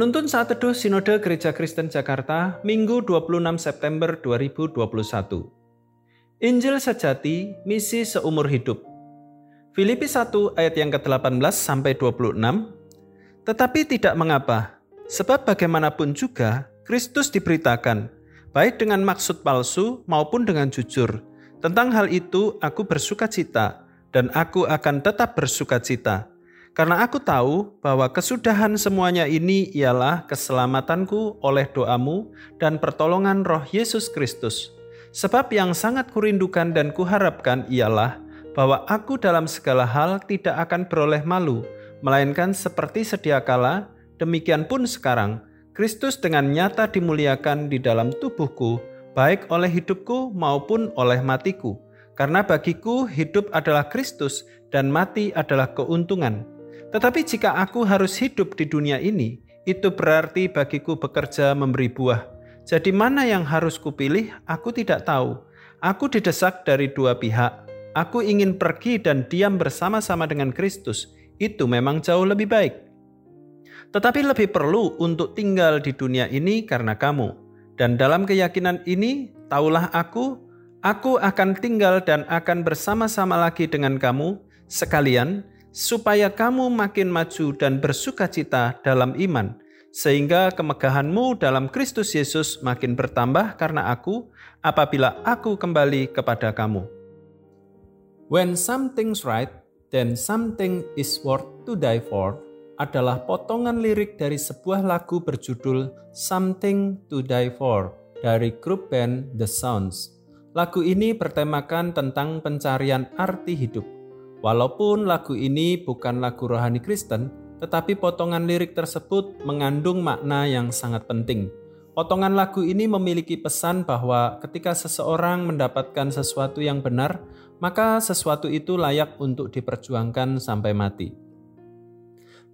Penuntun saat teduh Sinode Gereja Kristen Jakarta, Minggu 26 September 2021. Injil sejati, misi seumur hidup. Filipi 1 ayat yang ke-18 sampai 26. Tetapi tidak mengapa, sebab bagaimanapun juga Kristus diberitakan, baik dengan maksud palsu maupun dengan jujur. Tentang hal itu aku bersuka cita, dan aku akan tetap bersuka cita karena aku tahu bahwa kesudahan semuanya ini ialah keselamatanku oleh doamu dan pertolongan roh Yesus Kristus. Sebab yang sangat kurindukan dan kuharapkan ialah bahwa aku dalam segala hal tidak akan beroleh malu, melainkan seperti sedia kala, demikian pun sekarang, Kristus dengan nyata dimuliakan di dalam tubuhku, baik oleh hidupku maupun oleh matiku. Karena bagiku hidup adalah Kristus dan mati adalah keuntungan. Tetapi jika aku harus hidup di dunia ini, itu berarti bagiku bekerja memberi buah. Jadi mana yang harus kupilih, aku tidak tahu. Aku didesak dari dua pihak. Aku ingin pergi dan diam bersama-sama dengan Kristus. Itu memang jauh lebih baik. Tetapi lebih perlu untuk tinggal di dunia ini karena kamu. Dan dalam keyakinan ini, taulah aku, aku akan tinggal dan akan bersama-sama lagi dengan kamu, sekalian supaya kamu makin maju dan bersuka cita dalam iman, sehingga kemegahanmu dalam Kristus Yesus makin bertambah karena aku, apabila aku kembali kepada kamu. When something's right, then something is worth to die for adalah potongan lirik dari sebuah lagu berjudul Something to Die For dari grup band The Sounds. Lagu ini bertemakan tentang pencarian arti hidup. Walaupun lagu ini bukan lagu rohani Kristen, tetapi potongan lirik tersebut mengandung makna yang sangat penting. Potongan lagu ini memiliki pesan bahwa ketika seseorang mendapatkan sesuatu yang benar, maka sesuatu itu layak untuk diperjuangkan sampai mati.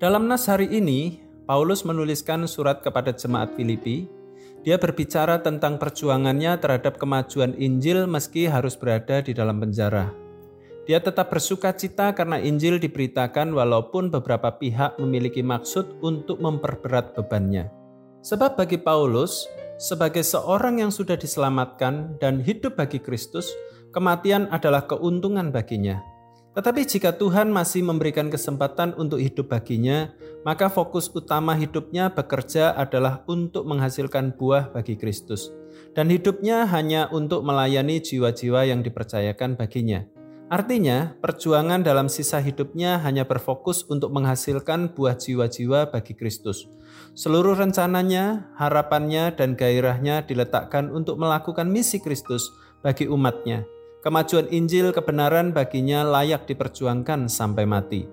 Dalam nas hari ini, Paulus menuliskan surat kepada jemaat Filipi. Dia berbicara tentang perjuangannya terhadap kemajuan Injil meski harus berada di dalam penjara. Dia tetap bersuka cita karena Injil diberitakan walaupun beberapa pihak memiliki maksud untuk memperberat bebannya. Sebab bagi Paulus, sebagai seorang yang sudah diselamatkan dan hidup bagi Kristus, kematian adalah keuntungan baginya. Tetapi jika Tuhan masih memberikan kesempatan untuk hidup baginya, maka fokus utama hidupnya bekerja adalah untuk menghasilkan buah bagi Kristus. Dan hidupnya hanya untuk melayani jiwa-jiwa yang dipercayakan baginya. Artinya, perjuangan dalam sisa hidupnya hanya berfokus untuk menghasilkan buah jiwa-jiwa bagi Kristus. Seluruh rencananya, harapannya, dan gairahnya diletakkan untuk melakukan misi Kristus bagi umatnya. Kemajuan Injil kebenaran baginya layak diperjuangkan sampai mati.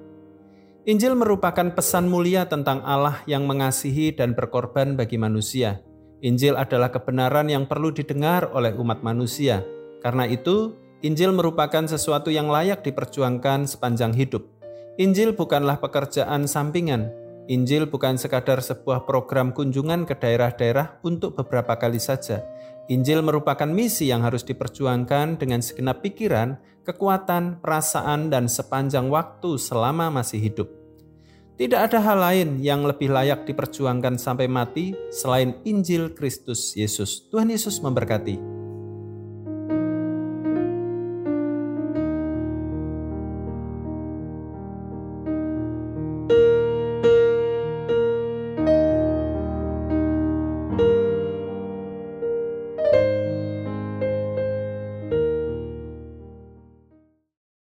Injil merupakan pesan mulia tentang Allah yang mengasihi dan berkorban bagi manusia. Injil adalah kebenaran yang perlu didengar oleh umat manusia. Karena itu, Injil merupakan sesuatu yang layak diperjuangkan sepanjang hidup. Injil bukanlah pekerjaan sampingan. Injil bukan sekadar sebuah program kunjungan ke daerah-daerah untuk beberapa kali saja. Injil merupakan misi yang harus diperjuangkan dengan segenap pikiran, kekuatan, perasaan, dan sepanjang waktu selama masih hidup. Tidak ada hal lain yang lebih layak diperjuangkan sampai mati selain Injil Kristus Yesus. Tuhan Yesus memberkati.